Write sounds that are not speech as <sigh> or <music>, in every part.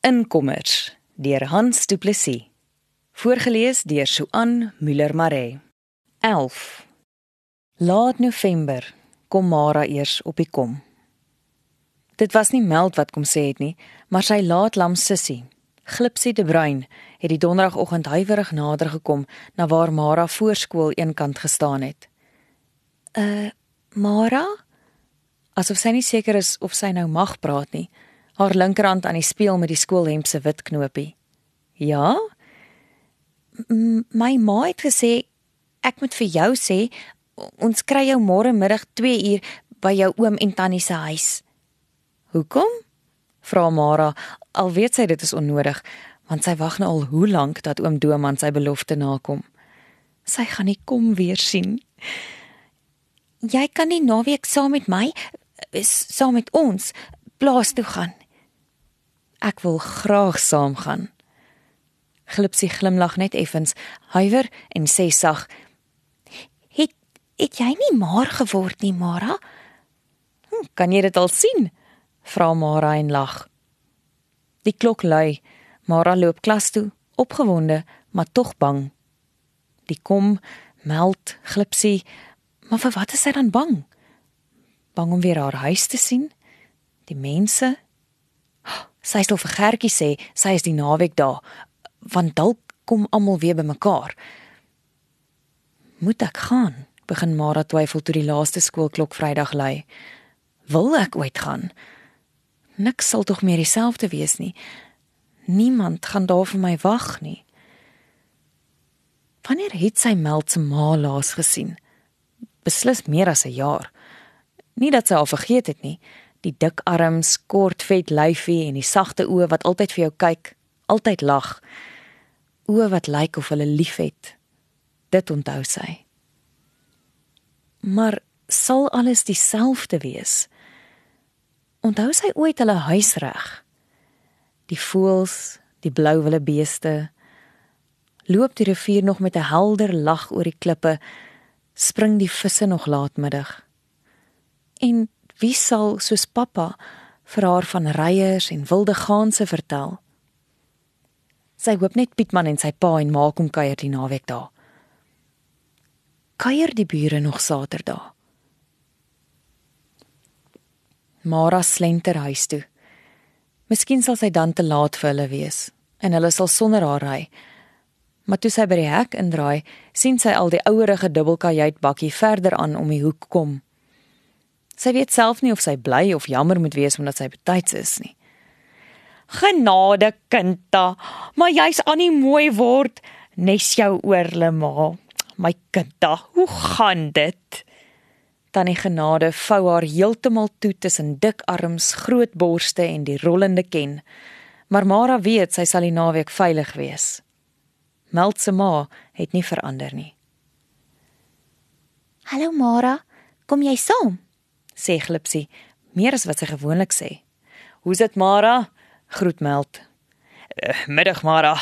Inkommers deur Hans Du Plessis. Voorgeles deur Suan Müller Maree. 11. Laat November kom Mara eers op die kom. Dit was nie Meld wat kom sê het nie, maar sy laatlam sussie, Glipsie de Bruin, het die donderdagoggend huiwerig nader gekom na waar Mara voor skool eenkant gestaan het. "Uh, Mara?" Asof sy nie seker is of sy nou mag praat nie haar linkerhand aan die speel met die skoolhemp se wit knopie. "Ja? M my ma het gesê ek moet vir jou sê ons kry jou môre middag 2 uur by jou oom en tannie se huis." "Hoekom?" vra Mara, al weet sy dit is onnodig, want sy wag nou al hoe lank dat oom Doman sy belofte nakom. Sy gaan nie kom weer sien. Jy kan nie naweek saam met my saam met ons plaas toe gaan. Ek wil graag saamgaan. Glipsie glimlag net effens, huiwer en sê sag: "Het het jy nie maar geword nie, Mara?" Hm, "Kan jy dit al sien?" vra Mara en lag. Die klok lui. Mara loop klas toe, opgewonde, maar tog bang. Die kom meld Glipsie, maar vir wat is sy dan bang? Bang om weer haar huis te sien? Die mense? Sy sê vir Gertjie sê sy is die naweek daar, want dalk kom almal weer bymekaar. Moet ek gaan? Begin Mara twyfel toe die laaste skoolklok Vrydag lui. Wil ek ooit gaan? Niks sal tog meer dieselfde wees nie. Niemand gaan daar vir my wag nie. Wanneer het sy meld se ma laas gesien? Beslis meer as 'n jaar. Nie dat sy al vergeet het nie die dik arms, kort vet lyfie en die sagte oë wat altyd vir jou kyk, altyd lag. Oë wat lyk of hulle liefhet. Dit onthou sy. Maar sal alles dieselfde wees? Onthou sy ooit hulle huisreg? Die voëls, die blou wille beeste, loop die rivier nog met 'n helder lag oor die klippe, spring die visse nog laatmiddag. En Wie sal soos pappa vir haar van reiers en wilde gaanse vertel? Sy hoop net Pietman en sy pa en ma kom kuier die naweek daar. Kuier die bure nog Saterdag. Mara slenter huis toe. Miskien sal sy dan te laat vir hulle wees en hulle sal sonder haar ry. Maar toe sy by die hek indraai, sien sy al die ouerige dubbelkajuit bakkie verder aan om die hoek kom. Sy weet self nie of sy bly of jammer moet wees omdat sy betyds is nie. Genade kindta, maar jy's aan die mooi word, nes jou oorle ma. My kindta, hoe gaan dit? Tannie Genade vou haar heeltemal toe tussen dik arms, groot borste en die rollende ken. Maar Mara weet sy sal die naweek veilig wees. Meld se ma het nie verander nie. Hallo Mara, kom jy saam? Sê Glipsie, meer as wat sy gewoonlik sê. "Hoe's dit, Mara?" groet Meld. Uh, "Middag, Mara,"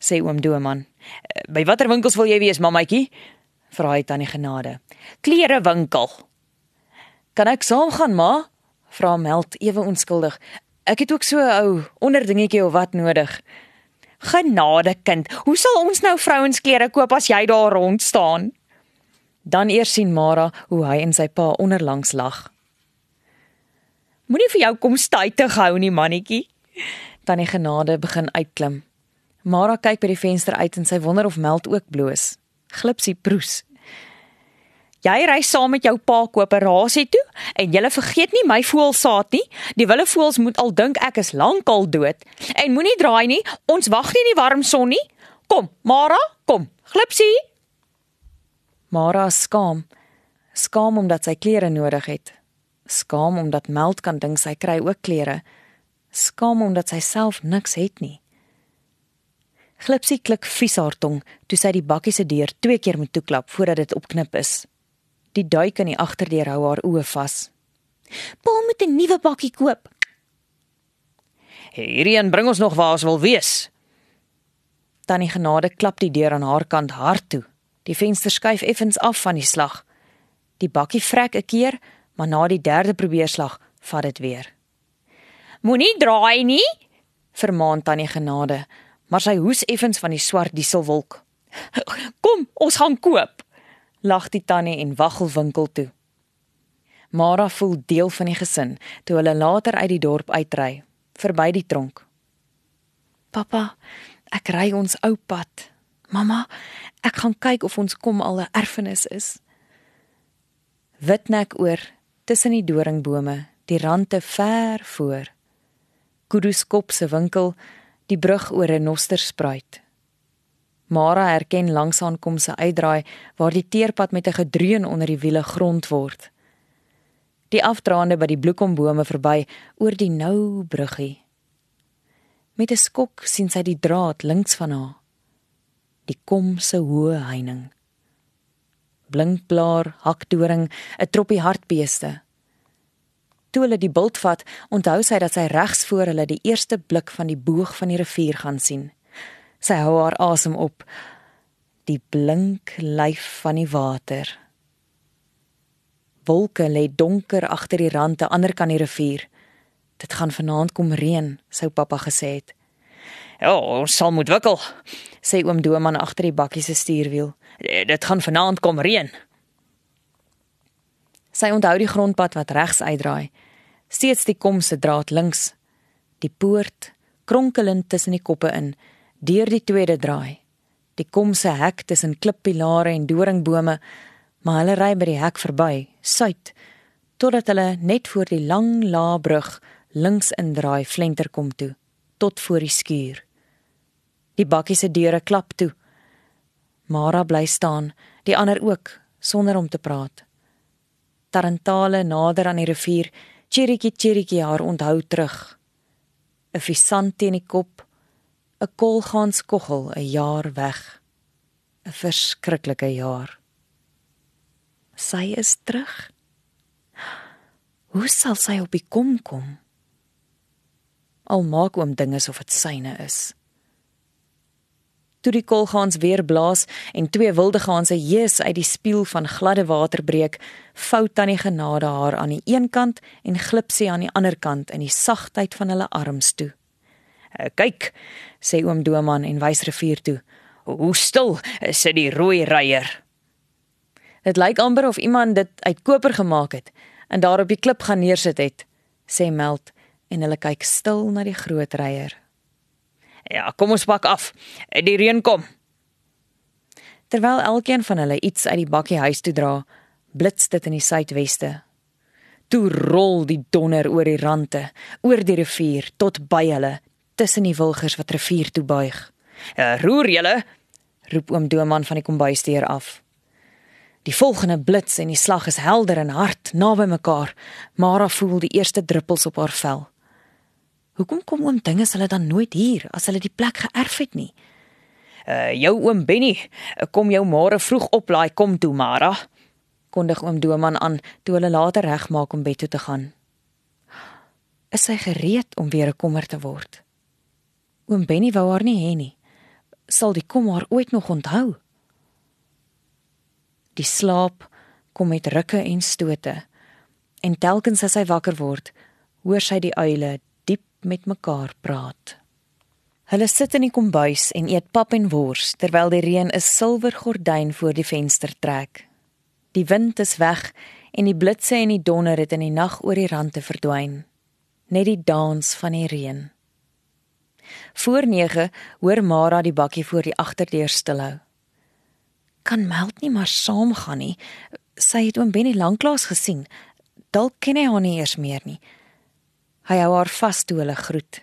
sê oom Doman. Uh, "By watter winkels wil jy wees, mammaetjie?" vra hy tannie Genade. "Klere winkel." "Kan ek saamgaan, ma?" vra Meld ewe onskuldig. "Ek het ook so 'n ou onderdingetjie of wat nodig." "Genade, kind, hoe sal ons nou vrouensklere koop as jy daar rond staan?" Dan eers sien Mara hoe hy en sy pa onderlangs lag. Moenie vir jou kom stuite gehou nie, mannetjie. Tannie Genade begin uitklim. Mara kyk by die venster uit en sy wonder of Meld ook bloos. Glipsie proes. Jy ry saam met jou pa koop 'n rasie toe en jy vergeet nie my voelsaad nie. Die wille voels moet al dink ek is lankal dood. En moenie draai nie. Ons wag nie in die warm son nie. Kom, Mara, kom. Glipsie. Mara skaam. Skaam omdat sy klere nodig het skaam omdat Meld kan dink sy kry ook klere, skaam omdat sy self niks het nie. Glipsie klik vies haar tong toe sy die bakkie se deur twee keer moet toeklap voordat dit opknip is. Die duik in die agterdeur hou haar oë vas. "Pa moet 'n nuwe bakkie koop." "Hierdie een bring ons nog waar ons wil wees." Tannie Genade klap die deur aan haar kant hard toe. Die venster skuif effens af van die slag. Die bakkie vrek 'n keer, maar na die derde probeerslag vat dit weer. Moenie draai nie, Vermaan tannie Genade, maar sy hoes effens van die swart dieselwolk. <laughs> Kom, ons gaan koop. Lag die tannie en waggel winkel toe. Mara voel deel van die gesin toe hulle later uit die dorp uitry, verby die tronk. Pappa, ek ry ons ou pad. Mamma, ek gaan kyk of ons kom al 'n erfenis is. Witnek oor tussen die doringbome, die rande ver voor. Kuduskop se winkel, die brug oor 'n nosterspruit. Mara herken langs aankom se uitdraai waar die teerpad met 'n gedreun onder die wiele grond word. Die afdraande by die bloekombome verby oor die nou bruggie. Met 'n skok sien sy die draad links van haar. Die kom se hoë heining. Blinkblaar, hakdoring, 'n troppie hartbeeste. Toe hulle die bult vat, onthou sy dat sy regs voor hulle die eerste blik van die boog van die rivier gaan sien. Sy hou haar asem op. Die blink lyf van die water. Wolke lê donker agter die rand te ander kant die rivier. Dit gaan vanaand kom reën, sou pappa gesê het. Ja, ons sal moet wikkel, sê oom Doman agter die bakkie se stuurwiel. Dit gaan vanaand kom reën. Sy onthou die grondpad wat regs uitdraai. Steeds die kom se draad links. Die poort kronkelend tussen die koppe in deur die tweede draai. Die kom se hek tussen klippilare en doringbome, maar hulle ry by die hek verby, suid, totdat hulle net voor die lang laa brug links indraai flenter kom toe, tot voor die skuur. Die bakkie se deure klap toe. Mara bly staan, die ander ook, sonder om te praat. Tarantale nader aan die rivier, chirikie chirikie haar onthou terug. 'n Visant teen die kop, 'n kolgaanskoggel 'n jaar weg. 'n Verskriklike jaar. Sy is terug. Hoe sal sy op die kom kom? Al maak oom dinge of dit syne is. Toe die kolgaans weer blaas en twee wilde gaanse jeus uit die spieël van gladde water breek, vou tannie genade haar aan die een kant en glip sy aan die ander kant in die sagtheid van hulle arms toe. Eh, kyk, sê oom Doman en wys rivier toe. Hoe stil is dit die rooi reier. Dit lyk amper of iemand dit uit koper gemaak het en daar op die klip gaan neersit het, sê Meld en hulle kyk stil na die groot reier. Ja, kom ons pak af. Die reën kom. Terwyl elkeen van hulle iets uit die bakkie huis toe dra, blits dit in die suidweste. Toe rol die donder oor die rande, oor die rivier tot by hulle, tussen die wilgers wat rivier toe buig. Ja, "Roer julle!" roep oom Doman van die kombuisdeur af. Die volgende blits en die slag is helder en hard naby mekaar. Mara voel die eerste druppels op haar vel. Hoekom kom oom dinge hulle dan nooit hier as hulle die plek geërf het nie? Uh jou oom Benny, kom jou môre vroeg oplaai kom toe Mara. Kondig oom Doman aan toe hulle later regmaak om bed toe te gaan. Is sy gereed om weer 'n kommer te word? Oom Benny wou haar nie hê nie. Sal die kom haar ooit nog onthou? Die slaap kom met rukke en stote. En telkens as sy wakker word, hoor sy die uile met mekaar praat. Hulle sit in die kombuis en eet pap en wors terwyl die reën 'n silwer gordyn voor die venster trek. Die wind is weg en die blitse en die donder het in die nag oor die rande verdwyn. Net die dans van die reën. Voor 9 hoor Mara die bakkie voor die agterdeur stilhou. Kan Meld nie maar saamgaan nie. Sy het oom Benny lanklaas gesien. Dalk ken hy haar nie eers meer nie. Hy hou haar vas toe hulle groet.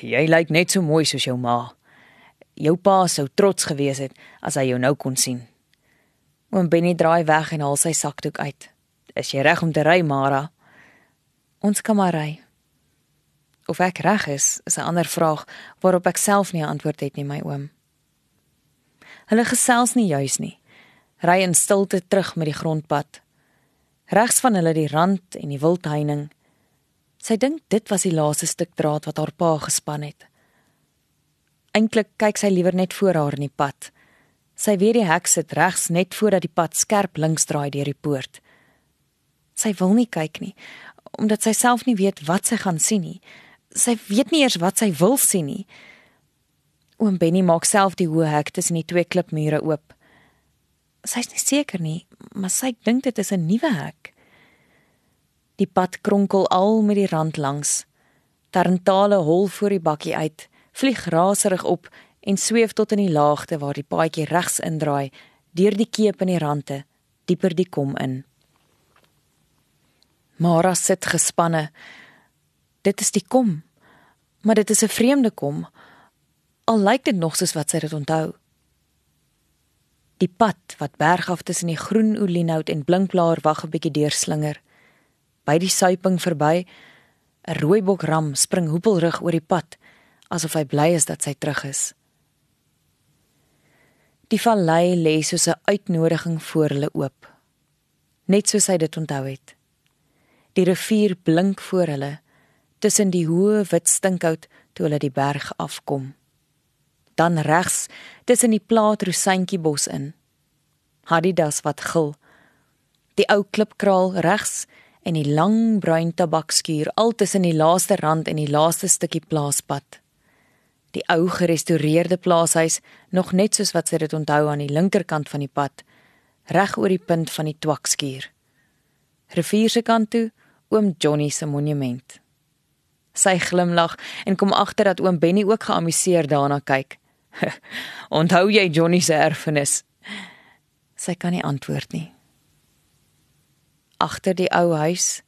Jy lyk net so mooi soos jou ma. Jou pa sou trots gewees het as hy jou nou kon sien. Oom Benny draai weg en haal sy sakdoek uit. Is jy reg om te ry, Mara? Ons kan maar ry. Of ek reg is, is 'n ander vraag waarop ek self nie 'n antwoord het nie, my oom. Hulle gesels nie juis nie. Ry in stilte terug met die grondpad. Regs van hulle die rand en die wildheining. Sy dink dit was die laaste stuk draad wat haar pa gespan het. Eintlik kyk sy liewer net voor haar in die pad. Sy weet die hek sit regs net voordat die pad skerp links draai deur die poort. Sy wil nie kyk nie omdat sy self nie weet wat sy gaan sien nie Sy weet nie eers wat sy wil sien nie. Oom Benny maak self die hoë hek tussen die twee klipmure oop. Sy's nie seker nie, maar sy dink dit is 'n nuwe hek. Die pad kronkel al met die rand langs. Tarantale hol voor die bakkie uit, vlieg raserig op en sweef tot in die laagte waar die paadjie regs indraai deur die keep in die rande, dieper die kom in. Mara sit gespanne. Dit is die kom. Maar dit is 'n vreemde kom al lyk dit nog soos wat sy dit onthou. Die pad wat bergaf tussen die groen olienhout en blinkblaar wag 'n bietjie deurslinger. By die suiping verby, 'n rooibok ram spring hoepelrig oor die pad asof hy bly is dat sy terug is. Die vallei lê soos 'n uitnodiging voor hulle oop. Net soos hy dit onthou het. Die rivier blink voor hulle tussen die hoë wit stinkhout toe hulle die berg afkom dan regs tussen die plaat rosientjie bos in. Hadidas wat gil. Die ou klipkraal regs en die lang bruin tabakskuur al tussen die laaste rand en die laaste stukkie plaaspad. Die ou gerestoreerde plaashuis nog net soos wat sy dit onthou aan die linkerkant van die pad, reg oor die punt van die twakskuur. Rivier se kant toe, oom Johnny se monument. Sy glimlag en kom agter dat oom Benny ook geamuseerd daarna kyk. <laughs> Onthou jy Johnny se erfenis? Sy kan nie antwoord nie. Agter die ou huis,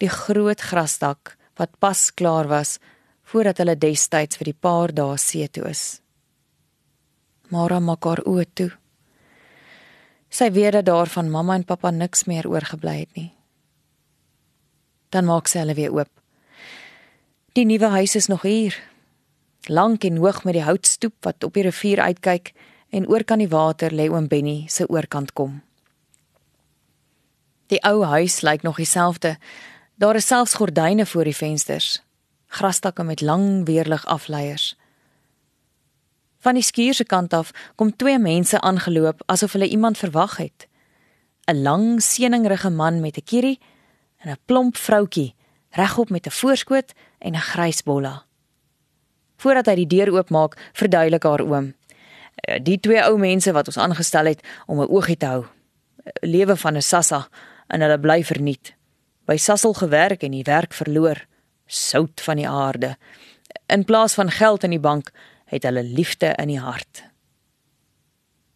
die groot grasdak wat pas klaar was voordat hulle destyds vir die paar dae see toe is. Mara maak haar oë toe. Sy weet dat daar van mamma en pappa niks meer oorgebly het nie. Dan maak sy hulle weer oop. Die nuwe huis is nog hier, lank en hoog met die houtstoep wat op die rivier uitkyk en oor kan die water lê oom Benny se oorkant kom. Die ou huis lyk nog dieselfde. Daar is selfs gordyne voor die vensters. Grasstakke met lang weerlig afleiers. Van die skuur se kant af kom twee mense aangeloop asof hulle iemand verwag het. 'n Lang seeningrige man met 'n kierie en 'n plomp vroutjie regop met 'n voorskoot en 'n grys bolla. Voordat hy die deur oopmaak, verduidelik haar oom. Eh, die twee ou mense wat ons aangestel het om 'n oogie te hou. Eh, lewe van 'n sassa en hulle bly verniet. By Sassel gewerk en die werk verloor. Sout van die aarde. In plaas van geld in die bank, het hulle liefde in die hart.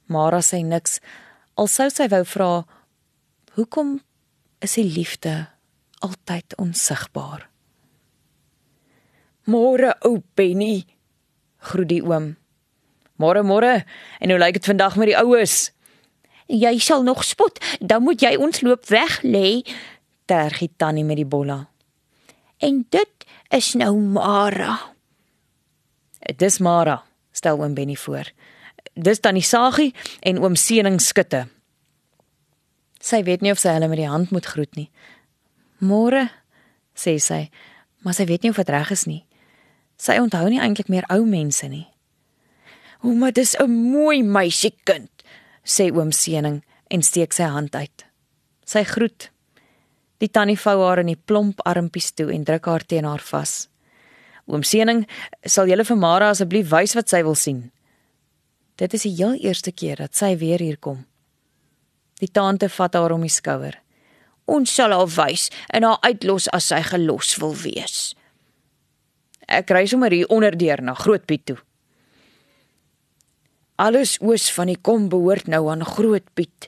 Mara sê niks al sou sy wou vra hoekom is die liefde altyd onsigbaar? Môre ou Benny. Groet die oom. Môre môre. En hoe lyk dit vandag met die oues? Jy sal nog spot, dan moet jy ons loop weg lê, tergie tannie met die bolla. En dit is nou Mara. Dis Mara, stel oom Benny voor. Dis tannie Sagie en oom Sening skutte. Sy weet nie of sy hulle met die hand moet groet nie. Môre, sê sy, maar sy weet nie of dit reg is nie. Sy onthou nie eintlik meer ou mense nie. "O, maar dis 'n mooi meisiekind," sê oom Sening en steek sy hand uit. Sy groet. Die tannie vou haar in die plomp armpies toe en druk haar teen haar vas. "Oom Sening, sal julle vir Mara asseblief wys wat sy wil sien?" Dit is die heel eerste keer dat sy weer hier kom. Die tante vat haar om die skouer. "Ons sal haar wys en haar uitlos as sy gelos wil wees." Ek ry sommer hier onderdeur na Grootpiet toe. Alles oos van die kom behoort nou aan Grootpiet,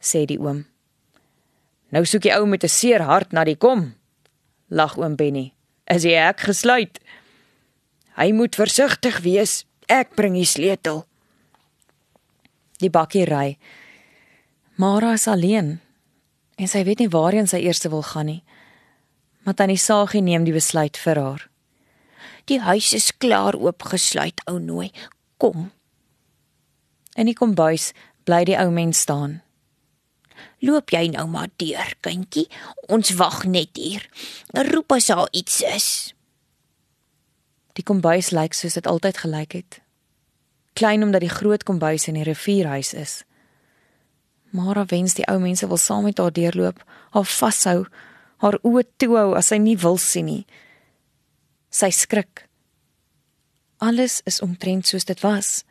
sê die oom. Nou soek die ou met 'n seer hart na die kom. Lag oom Benny. Is hy ek gesluit? Hy moet versigtig wees. Ek bring die sleutel. Die bakkie ry. Mara is alleen en sy weet nie waarheen sy eers wil gaan nie. Maar tannie Sagie neem die besluit vir haar. Die huis is klaar oopgesluit, ou nooi. Kom. In die kombuis bly die ou mens staan. Loop jy nou maar deur, kindjie. Ons wag net hier. Roep as daar iets is. Die kombuis lyk soos dit altyd gelyk het. Klein omdat die groot kombuis in die rivierhuis is. Mara wens die ou mense wil saam met haar deurloop, haar vashou, haar oë toehou as sy nie wil sien nie Sy skrik. Alles is omtrent soos dit was.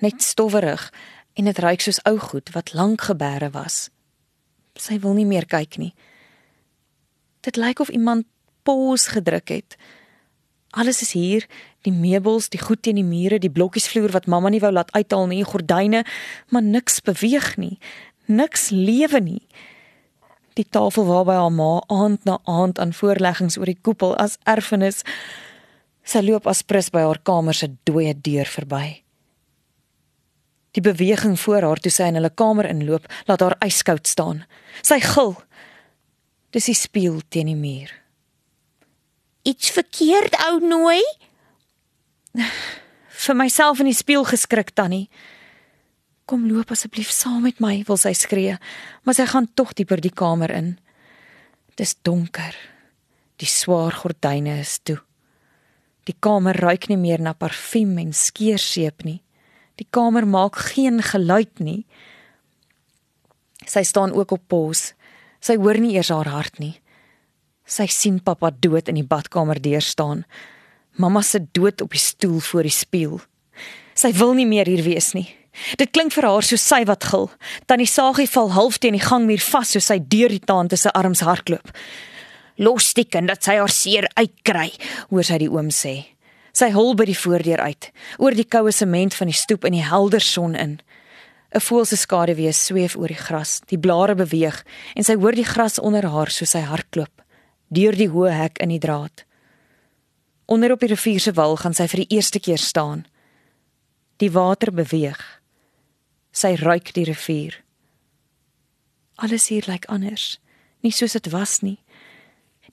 Net stowwerig en dit ruik soos ou goed wat lank gebeere was. Sy wil nie meer kyk nie. Dit lyk of iemand pause gedruk het. Alles is hier, die meubels, die goed teen die mure, die blokkies vloer wat mamma nie wou laat uithaal nie, gordyne, maar niks beweeg nie. Niks lewe nie. Die tafel waarby haar ma aand na aand aan voorleggings oor die koepel as erfenis sy loop as prins by haar kamer se dooie deur verby. Die beweging voor haar toe sy in hulle kamer inloop, laat haar yskoud staan. Sy gil. Dis die spieël teen die muur. Iets verkeerd, ou nooi? <sighs> Vir myself in die spieël geskrik tannie. Kom loop asseblief saam met my, wil sy skree, maar sy gaan tog dieper die kamer in. Dis donker. Die swaar gordyne is toe. Die kamer ruik nie meer na parfuum en skeerseep nie. Die kamer maak geen geluid nie. Sy staan ook op pos. Sy hoor nie eers haar hart nie. Sy sien pappa dood in die badkamer deur staan. Mamma sit dood op die stoel voor die spieël. Sy wil nie meer hier wees nie. Dit klink vir haar soos sy wat gil. Tannie Sagie val half teen die gangmuur vas soos sy deur die taante se arms hardloop. Los die kind dat sy haar seer uitkry, hoor sy die oom sê. Sy hol by die voordeur uit, oor die koue sement van die stoep in die helder son in. 'n Voël se skaduwee sweef oor die gras, die blare beweeg en sy hoor die gras onder haar soos sy hardloop deur die hoë hek in die draad. Onder op die rivier se wal gaan sy vir die eerste keer staan. Die water beweeg. Sy ruik die rivier. Alles hier lyk anders, nie soos dit was nie.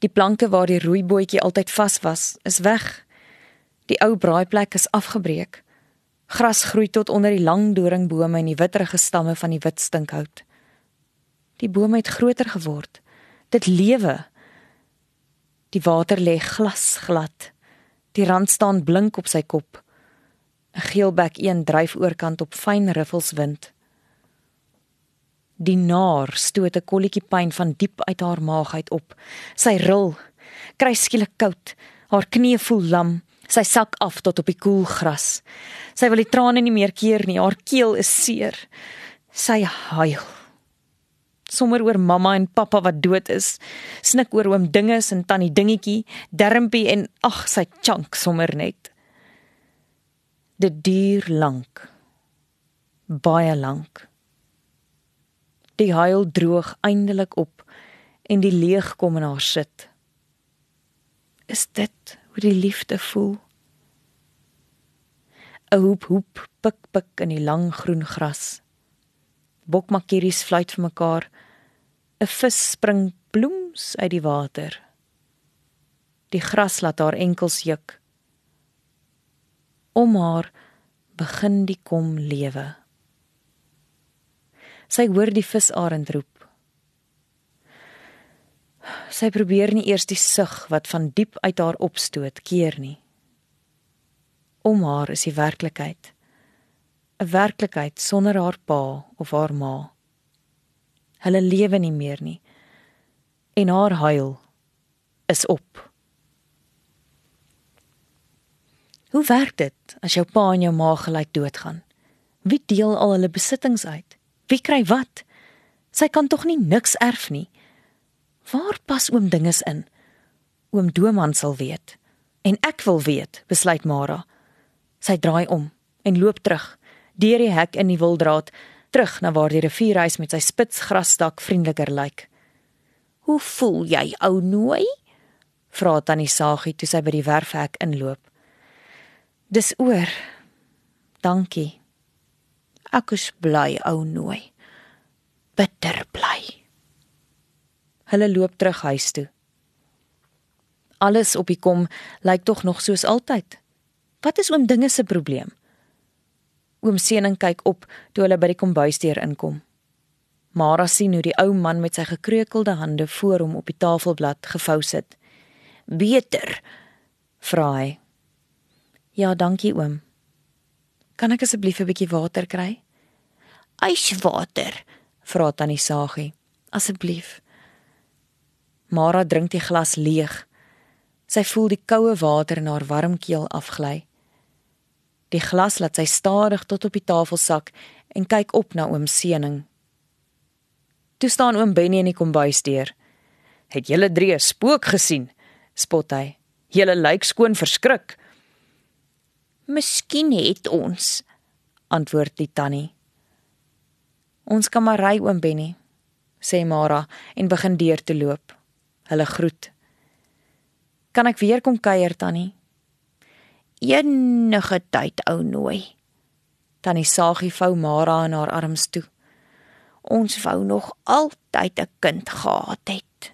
Die planke waar die roeibootjie altyd vas was, is weg. Die ou braaiplek is afgebreek. Gras groei tot onder die lang doringbome en die witterige stamme van die wit stinkhout. Die bome het groter geword. Dit lewe. Die water lê glasglad. Die rand staan blink op sy kop. 'n Geelbek een dryf oorkant op fyn riffels wind. Die naar stoot 'n kolletjie pyn van diep uit haar maag uit op. Sy ril, kry skielik koud. Haar knie voel lam. Sy sak af tot op die koel gras. Sy wil die trane nie meer keer nie. Haar keel is seer. Sy huil sommer oor mamma en pappa wat dood is. Snik oor oom Dinges en tannie Dingetjie, Dermpie en ag sy chunk sommer net. Dit duur lank. Baie lank. Die huil droog eindelik op en die leeg kom in haar sit. Is dit hoe die liefde voel? 'n Hoep hoep pik pik in die lang groen gras. Bokmakkeries fluit vir mekaar. 'n Vis spring bloems uit die water. Die gras laat haar enkels juk. Om haar begin die kom lewe. Sy hoor die visarend roep. Sy probeer nie eers die sug wat van diep uit haar opstoot keer nie. Om haar is die werklikheid. 'n werklikheid sonder haar pa of haar ma. Hulle lewe nie meer nie. En haar huil is op. Hoe werk dit as jou pa en jou ma gelyk doodgaan? Wie deel al hulle besittings uit? Wie kry wat? Sy kan tog nie niks erf nie. Waar pas oom dinges in? Oom Doman sal weet. En ek wil weet, besluit Mara. Sy draai om en loop terug deur die hek in die wildraad terug na waar die rivierhuis met sy spits grasdak vriendeliker lyk. "Hoe voel jy, ou nooi?" vra tannie Sagie toe sy by die werfhek inloop. "Dis oor. Dankie." "Ek is bly, ou nooi. Bitter bly." Hulle loop terug huis toe. Alles op die kom lyk tog nog soos altyd. Wat is oom dinge se probleem? Oom Sening kyk op toe hulle by die kombuisdeur inkom. Mara sien hoe die ou man met sy gekreukelde hande voor hom op die tafelblad gevou sit. "Beter?" vra hy. "Ja, dankie oom. Kan ek asseblief 'n bietjie water kry?" "Yswater?" vra tannie Sagie. "Asseblief." Mara drink die glas leeg. Sy voel die koue water in haar warm keel afgly. Die glas laat sy stadig tot op die tafel sak en kyk op na oom Sening. Toe staan oom Benny in die kombuisdeur. "Het julle drie 'n spook gesien?" spot hy. "Julle lyk skoon verskrik." "Miskien het ons," antwoord die tannie. "Ons kan maar ry oom Benny," sê Mara en begin deur te loop. Hulle groet. "Kan ek weer kom kuier, tannie?" enige tyd ou nooi. Tannie Sagie vou Mara in haar arms toe. Ons wou nog altyd 'n kind gehad het.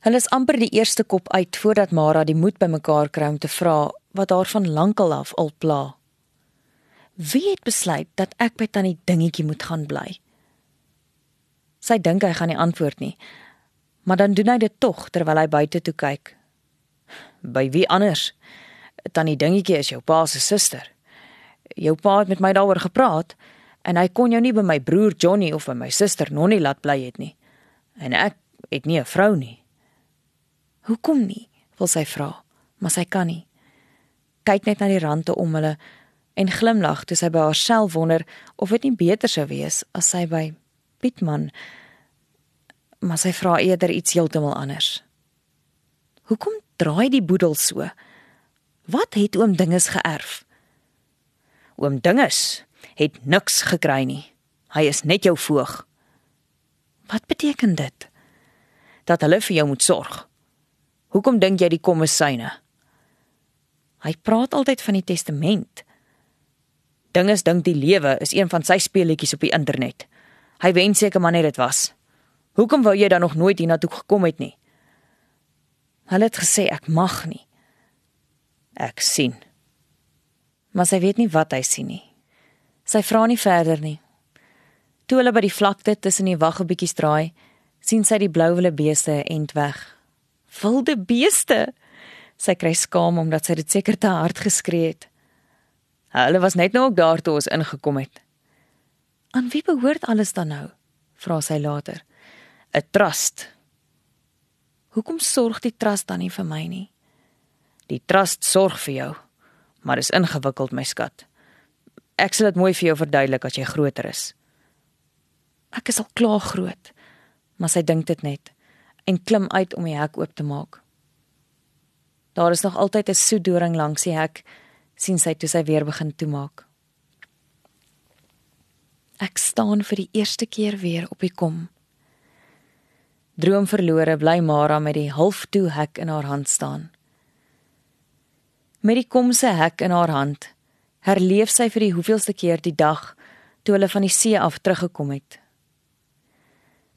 Hulle is amper die eerste kop uit voordat Mara die moed bymekaar kry om te vra wat haar van lankal af al pla. Wie het besluit dat ek by tannie dingetjie moet gaan bly? Sy dink hy gaan nie antwoord nie. Maar dan doen hy dit tog terwyl hy buite toe kyk. By wie anders? Tannie dingetjie is jou pa se suster. Jou pa het met my daaroor gepraat en hy kon jou nie by my broer Johnny of by my suster Nonnie laat bly het nie. En ek het nie 'n vrou nie. Hoekom nie? wil sy vra, maar sy kan nie. Kyk net na die rande om hulle en glimlag toe sy by haarself wonder of dit nie beter sou wees as sy by Pietman maar sy vra eerder iets heeltemal anders. Hoekom draai die boedel so? Wat het oom Dinges geërf? Oom Dinges het niks gekry nie. Hy is net jou voog. Wat beteken dit? Dat hulle vir jou moet sorg. Hoekom dink jy die kom is syne? Hy praat altyd van die testament. Dinges dink die lewe is een van sy speletjies op die internet. Hy wens seker maar net dit was. Hoekom wou jy dan nog nooit hiernatoe gekom het nie? Hulle het gesê ek mag nie. Ek sien. Maar sy weet nie wat hy sien nie. Sy vra nie verder nie. Toe hulle by die vlakte tussen die waggebbietjies draai, sien sy die blou wille beeste end weg. Wilde beeste. Sy kry skaam omdat sy dit seker te hard geskree het. Hulle was net nou ook daar toe ons ingekom het. Aan wie behoort alles dan nou? vra sy later. 'n Trust. Hoekom sorg die trust dan nie vir my nie? Die trust sorg vir jou, maar is ingewikkeld my skat. Ek sal dit mooi vir jou verduidelik as jy groter is. Ek is al klaar groot, maar sy dink dit net en klim uit om die hek oop te maak. Daar is nog altyd 'n soedoring langs die hek, sien sy toe sy weer begin toemaak. Ek staan vir die eerste keer weer op die kom. Droomverlore bly Mara met die halftoe hek in haar hand staan. Met die komse hek in haar hand, herleef sy vir die hoeveelste keer die dag toe hulle van die see af teruggekom het.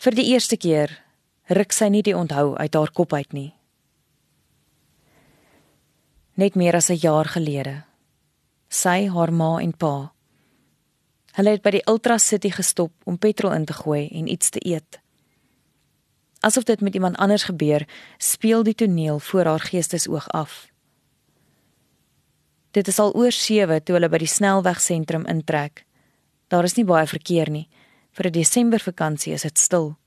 Vir die eerste keer ruk sy nie die onthou uit haar kop uit nie. Net meer as 'n jaar gelede. Sy, haar ma en pa. Hulle het by die Ultra City gestop om petrol in te gooi en iets te eet. Asof dit met iemand anders gebeur, speel die toneel voor haar geestesoog af. Dit is al oor 7 toe hulle by die snelwegsentrum intrek. Daar is nie baie verkeer nie. Vir 'n Desembervakansie is dit stil.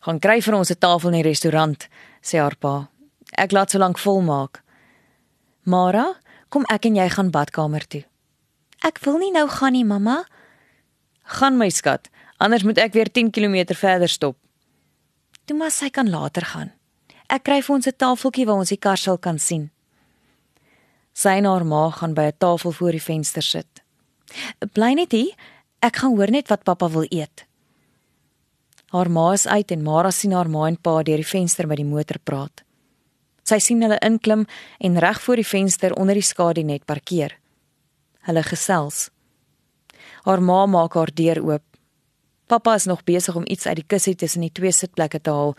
"Gaan kry vir ons 'n tafel in die restaurant," sê haar pa. "Ek laat solank volmaak." "Mara, kom ek en jy gaan badkamer toe." "Ek wil nie nou gaan nie, mamma." "Gaan my skat, anders moet ek weer 10 km verder stop." "Toe maar sy kan later gaan. Ek kry vir ons 'n tafeltjie waar ons die kar sal kan sien." Sy en haar ma gaan by 'n tafel voor die venster sit. "Bly net hier. Ek gaan hoor net wat pappa wil eet." Haar ma is uit en Mara sien haar ma en pa deur die venster by die motor praat. Sy sien hulle inklim en reg voor die venster onder die skadunet parkeer. Hulle gesels. Haar ma maak haar deur oop. Pappa is nog besig om iets uit die kussie tussen die twee sitplekke te haal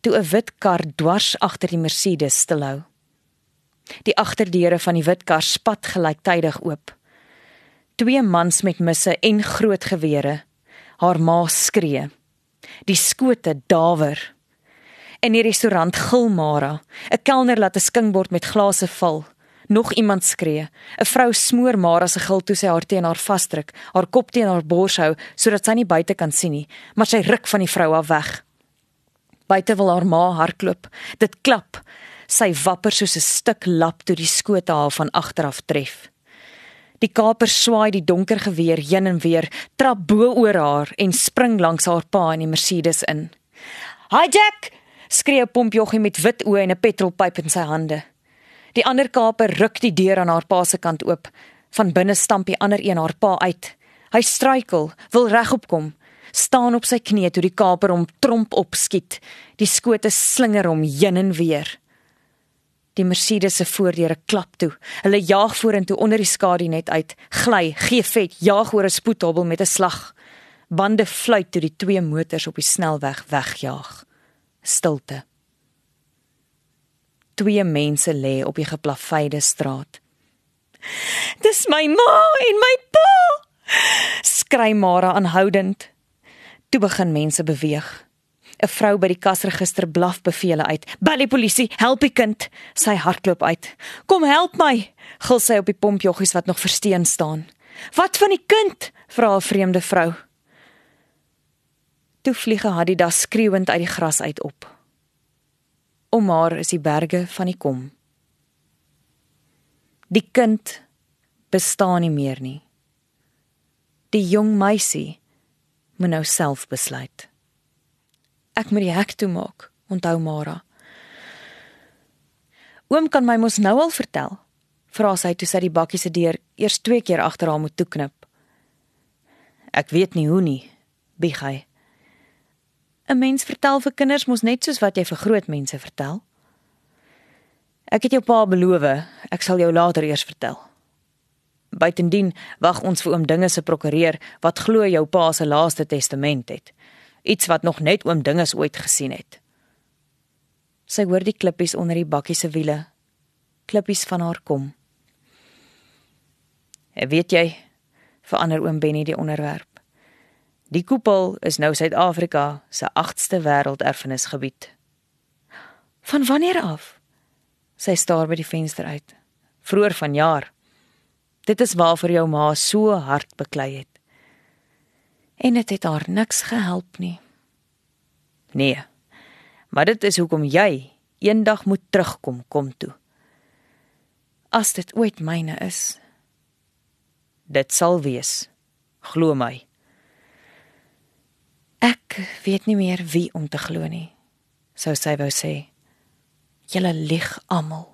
toe 'n wit kar dwars agter die Mercedes stilhou. Die agterdeure van die wit kar spat gelyktydig oop. Twee mans met misse en groot gewere. Haar ma skree. Die skote dawer. In die restaurant gil Mara. 'n Kelner laat 'n skingbord met glase val. Nog iemand skree. 'n Vrou smoor Mara se gil toe sy haar teen haar vasdruk, haar kop teen haar bors hou sodat sy nie buite kan sien nie, maar sy ruk van die vrou af weg. Buite wil haar ma hardloop. Dit klap. Sy wapper soos 'n stuk lap toe die skote haar van agter af tref. Die kaper swaai die donker geweer heen en weer, trap bo oor haar en spring langs haar pa in die Mercedes in. "Hi Jack!" skree 'n pompjoggie met wit oë en 'n petrolpyp in sy hande. Die ander kaper ruk die deur aan haar pa se kant oop. Van binne stamp die ander een haar pa uit. Hy struikel, wil regop kom, staan op sy knie toe die kaper hom tromp opskiet. Die skote slinger hom heen en weer. Die Mercedes se voordeure klap toe. Hulle jaag vorentoe onder die skadu net uit, gly, gee vet, jaag oor 'n spoedhobbel met 'n slag. Bande fluit toe die twee motors op die snelweg wegjaag. Stilte. Twee mense lê op die geplaveide straat. Dis my ma en my pa! Skry Mara aanhoudend. Toe begin mense beweeg. 'n vrou by die kasregister blaf bevele uit. "Bel die polisie, help die kind." Sy hardloop uit. "Kom help my!" gil sy op die pompjoggies wat nog versteen staan. "Wat van die kind?" vra 'n vreemde vrou. Toe vlieg Hadidas skreeuend uit die gras uit op. Om haar is die berge van die kom. Die kind bestaan nie meer nie. Die jong meisie moet nou self besluit. Ek moet die hek toemaak, onthou Mara. Oom kan my mos nou al vertel, vra sy toe sy die bakkie se deur eers twee keer agter haar moet toeknip. Ek weet nie hoe nie, bieg hy. 'n Mens vertel vir kinders mos net soos wat jy vir groot mense vertel. Ek het jou pa beloof, ek sal jou later eers vertel. Buitendien wag ons vir oom dinge se prokureur wat glo jou pa se laaste testament het iets wat nog net oom dinges ooit gesien het. Sy hoor die klippies onder die bakkie se wiele. Klippies van haar kom. En weet jy, verander oom Benny die onderwerp. Die koepel is nou Suid-Afrika se 8ste wêrelderfenisgebied. Van wanneer af? Sy staar by die venster uit. Vroeër vanjaar. Dit is waarvoor jou ma so hard beklei het en dit het, het haar niks gehelp nie. Nee. Maar dit is hoekom jy eendag moet terugkom kom toe. As dit ooit myne is. Dit sal wees. Glo my. Ek weet nie meer wie om te glo nie. Sou sy wou sê. Julle lieg almal.